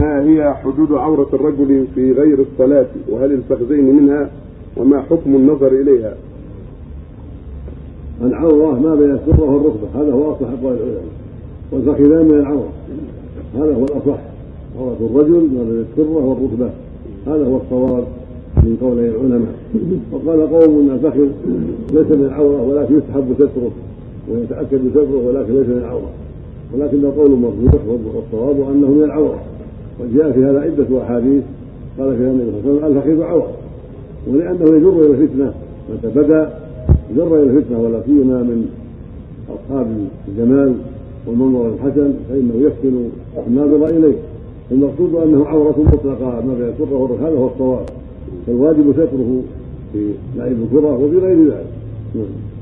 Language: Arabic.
ما هي حدود عورة الرجل في غير الصلاة؟ وهل الفخذين منها؟ وما حكم النظر إليها؟ العورة ما بين السرة والركبة. هذا هو أصح أقوال العلماء. والفخذان من العورة. هذا هو الأصح. عورة الرجل ما بين السرة والركبة. هذا هو الصواب من قولي العلماء. وقال قوم إن الفخذ ليس من العورة ولكن يستحب ستره ويتأكد بستره ولكن ليس من العورة. ولكن القول مرجوح والصواب أنه من العورة. وجاء في هذا عدة أحاديث قال فيها النبي صلى الله عليه وسلم الفخذ عوره ولأنه يجر إلى الفتنة متى بدأ جر إلى الفتنة ولا سيما من أصحاب الجمال والمنظر الحسن فإنه يفتن الناظر إليه. المقصود أنه عورة مطلقة ما والركبه هذا هو الصواب. فالواجب ستره في لعب الكرة وفي غير ذلك. نعم.